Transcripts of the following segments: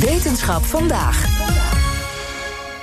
Wetenschap vandaag.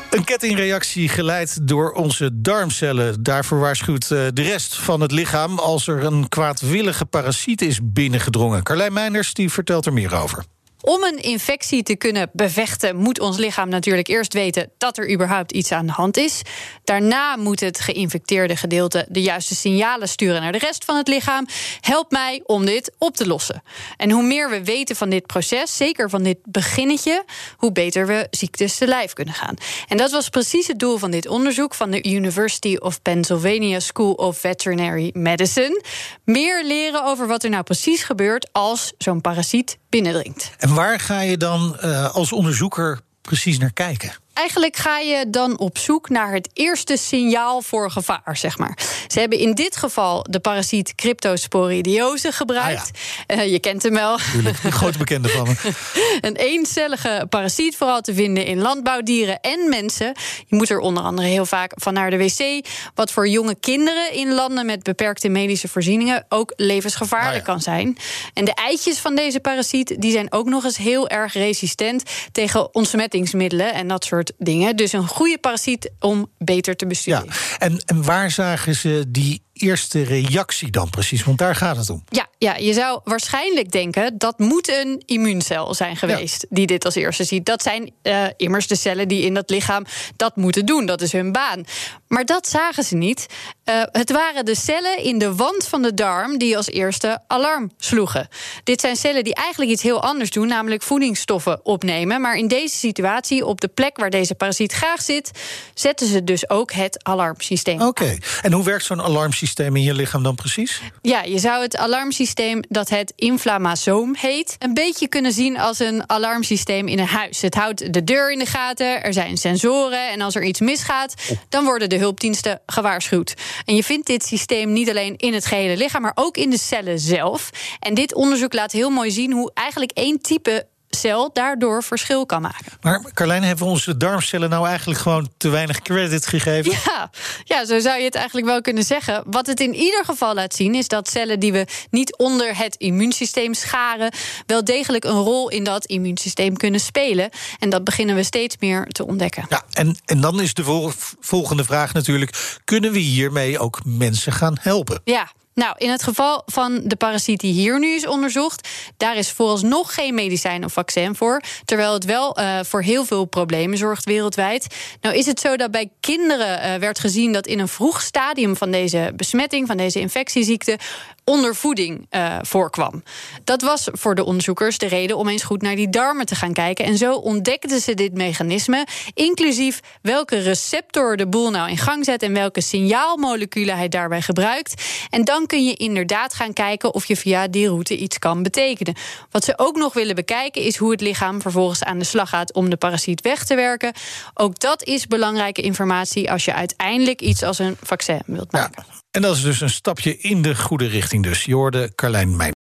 Een kettingreactie geleid door onze darmcellen. Daarvoor waarschuwt eh, de rest van het lichaam als er een kwaadwillige parasiet is binnengedrongen. Carlijn Meinders die vertelt er meer over. Om een infectie te kunnen bevechten, moet ons lichaam natuurlijk eerst weten dat er überhaupt iets aan de hand is. Daarna moet het geïnfecteerde gedeelte de juiste signalen sturen naar de rest van het lichaam. Help mij om dit op te lossen. En hoe meer we weten van dit proces, zeker van dit beginnetje, hoe beter we ziektes te lijf kunnen gaan. En dat was precies het doel van dit onderzoek van de University of Pennsylvania School of Veterinary Medicine. Meer leren over wat er nou precies gebeurt als zo'n parasiet binnendringt. Waar ga je dan uh, als onderzoeker precies naar kijken? Eigenlijk ga je dan op zoek naar het eerste signaal voor gevaar, zeg maar. Ze hebben in dit geval de parasiet cryptosporidiose gebruikt. Ah ja. uh, je kent hem wel. Tuurlijk, een grote bekende van me. een eencellige parasiet, vooral te vinden in landbouwdieren en mensen. Je moet er onder andere heel vaak van naar de wc. Wat voor jonge kinderen in landen met beperkte medische voorzieningen ook levensgevaarlijk ah ja. kan zijn. En de eitjes van deze parasiet die zijn ook nog eens heel erg resistent tegen ontsmettingsmiddelen en dat soort dingen. Dus een goede parasiet om beter te bestuderen. Ja. En, en waar zagen ze die eerste reactie dan precies? Want daar gaat het om. Ja, ja je zou waarschijnlijk denken dat moet een immuuncel zijn geweest ja. die dit als eerste ziet. Dat zijn uh, immers de cellen die in dat lichaam dat moeten doen. Dat is hun baan. Maar dat zagen ze niet. Uh, het waren de cellen in de wand van de darm die als eerste alarm sloegen. Dit zijn cellen die eigenlijk iets heel anders doen, namelijk voedingsstoffen opnemen. Maar in deze situatie, op de plek waar deze parasiet graag zit, zetten ze dus ook het alarmsysteem. Oké, okay. en hoe werkt zo'n alarmsysteem in je lichaam dan precies? Ja, je zou het alarmsysteem dat het inflammasoom heet, een beetje kunnen zien als een alarmsysteem in een huis. Het houdt de deur in de gaten, er zijn sensoren en als er iets misgaat, dan worden de hulpdiensten gewaarschuwd. En je vindt dit systeem niet alleen in het gehele lichaam, maar ook in de cellen zelf. En dit onderzoek laat heel mooi zien hoe eigenlijk één type cel daardoor verschil kan maken. Maar Carlijn, hebben we onze darmcellen nou eigenlijk gewoon te weinig credit gegeven? Ja, ja, zo zou je het eigenlijk wel kunnen zeggen. Wat het in ieder geval laat zien is dat cellen die we niet onder het immuunsysteem scharen, wel degelijk een rol in dat immuunsysteem kunnen spelen. En dat beginnen we steeds meer te ontdekken. Ja, en, en dan is de vol volgende vraag natuurlijk: kunnen we hiermee ook mensen gaan helpen? Ja, nou, in het geval van de parasiet die hier nu is onderzocht, daar is vooralsnog geen medicijn of vaccin voor. Terwijl het wel uh, voor heel veel problemen zorgt wereldwijd. Nou is het zo dat bij kinderen uh, werd gezien dat in een vroeg stadium van deze besmetting, van deze infectieziekte, ondervoeding uh, voorkwam. Dat was voor de onderzoekers de reden om eens goed naar die darmen te gaan kijken. En zo ontdekten ze dit mechanisme, inclusief welke receptor de boel nou in gang zet en welke signaalmoleculen hij daarbij gebruikt. En dan kun je inderdaad gaan kijken of je via die route iets kan betekenen. Wat ze ook nog willen bekijken is hoe het lichaam vervolgens aan de slag gaat om de parasiet weg te werken. Ook dat is belangrijke informatie als je uiteindelijk iets als een vaccin wilt maken. Ja. En dat is dus een stapje in de goede richting dus. Je hoorde Carlijn Meijn.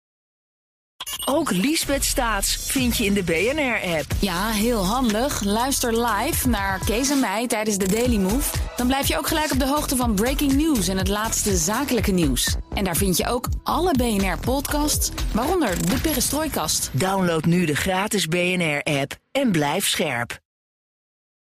Ook Liesbeth Staats vind je in de BNR-app. Ja, heel handig. Luister live naar Kees en mij tijdens de Daily Move. Dan blijf je ook gelijk op de hoogte van breaking news en het laatste zakelijke nieuws. En daar vind je ook alle BNR-podcasts, waaronder de Perestrooikast. Download nu de gratis BNR-app en blijf scherp.